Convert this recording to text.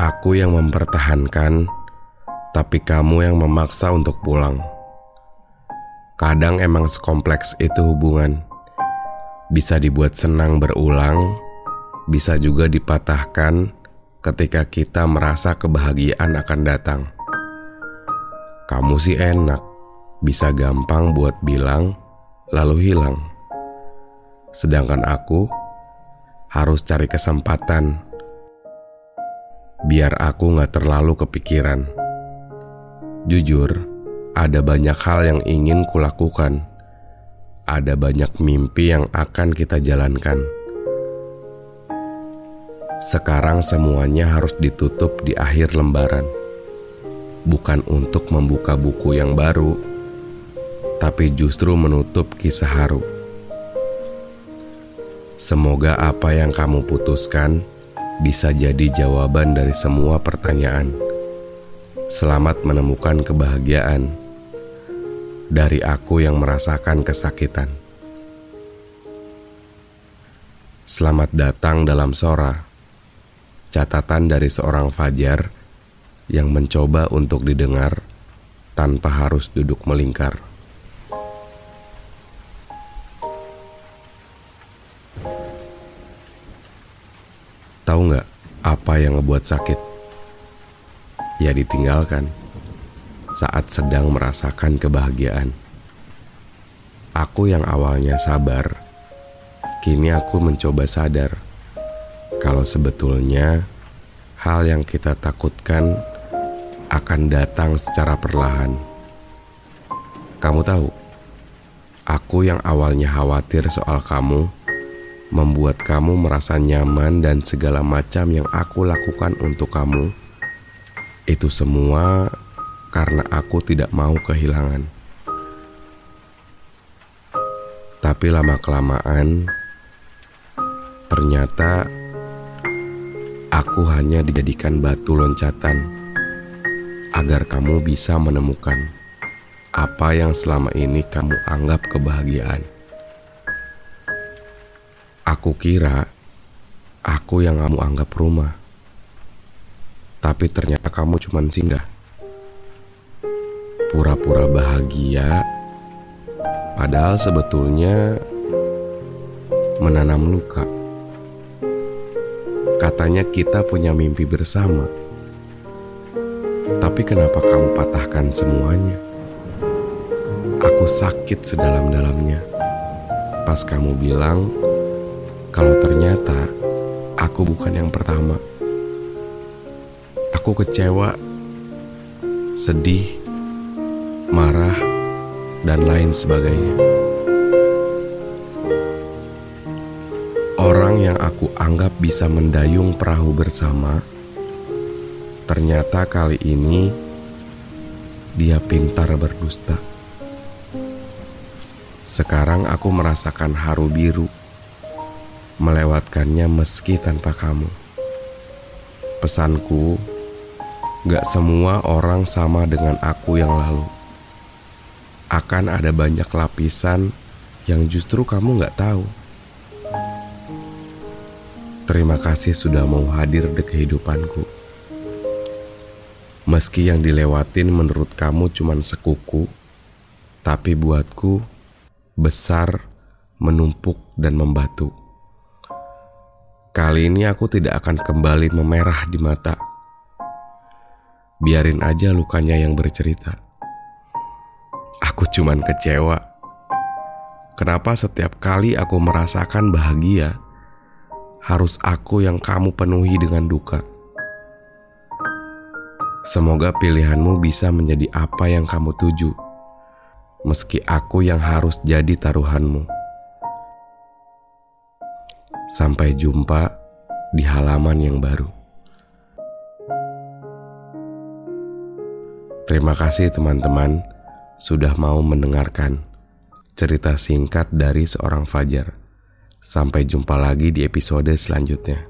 Aku yang mempertahankan, tapi kamu yang memaksa untuk pulang. Kadang emang sekompleks itu hubungan. Bisa dibuat senang berulang, bisa juga dipatahkan ketika kita merasa kebahagiaan akan datang. Kamu sih enak, bisa gampang buat bilang, lalu hilang. Sedangkan aku harus cari kesempatan biar aku nggak terlalu kepikiran. Jujur, ada banyak hal yang ingin kulakukan. Ada banyak mimpi yang akan kita jalankan. Sekarang semuanya harus ditutup di akhir lembaran. Bukan untuk membuka buku yang baru, tapi justru menutup kisah haru. Semoga apa yang kamu putuskan bisa jadi jawaban dari semua pertanyaan. Selamat menemukan kebahagiaan dari aku yang merasakan kesakitan. Selamat datang dalam Sora. Catatan dari seorang Fajar yang mencoba untuk didengar tanpa harus duduk melingkar. Tahu nggak apa yang ngebuat sakit? Ya ditinggalkan saat sedang merasakan kebahagiaan. Aku yang awalnya sabar, kini aku mencoba sadar kalau sebetulnya hal yang kita takutkan akan datang secara perlahan. Kamu tahu, aku yang awalnya khawatir soal kamu membuat kamu merasa nyaman dan segala macam yang aku lakukan untuk kamu. Itu semua karena aku tidak mau kehilangan. Tapi lama-kelamaan, ternyata aku hanya dijadikan batu loncatan agar kamu bisa menemukan apa yang selama ini kamu anggap kebahagiaan. Aku kira aku yang kamu anggap rumah. Tapi ternyata kamu cuma singgah. Pura-pura bahagia, padahal sebetulnya menanam luka. Katanya kita punya mimpi bersama. Tapi kenapa kamu patahkan semuanya? Aku sakit sedalam-dalamnya. Pas kamu bilang, kalau ternyata aku bukan yang pertama. Aku kecewa, sedih, marah, dan lain sebagainya. Orang yang aku anggap bisa mendayung perahu bersama, ternyata kali ini dia pintar berdusta. Sekarang aku merasakan haru biru melewatkannya meski tanpa kamu. Pesanku, gak semua orang sama dengan aku yang lalu. Akan ada banyak lapisan yang justru kamu gak tahu. Terima kasih sudah mau hadir di kehidupanku. Meski yang dilewatin menurut kamu cuman sekuku, tapi buatku besar, menumpuk dan membatu. Kali ini aku tidak akan kembali memerah di mata. Biarin aja lukanya yang bercerita. Aku cuman kecewa. Kenapa setiap kali aku merasakan bahagia, harus aku yang kamu penuhi dengan duka? Semoga pilihanmu bisa menjadi apa yang kamu tuju, meski aku yang harus jadi taruhanmu. Sampai jumpa di halaman yang baru. Terima kasih, teman-teman, sudah mau mendengarkan cerita singkat dari seorang Fajar. Sampai jumpa lagi di episode selanjutnya.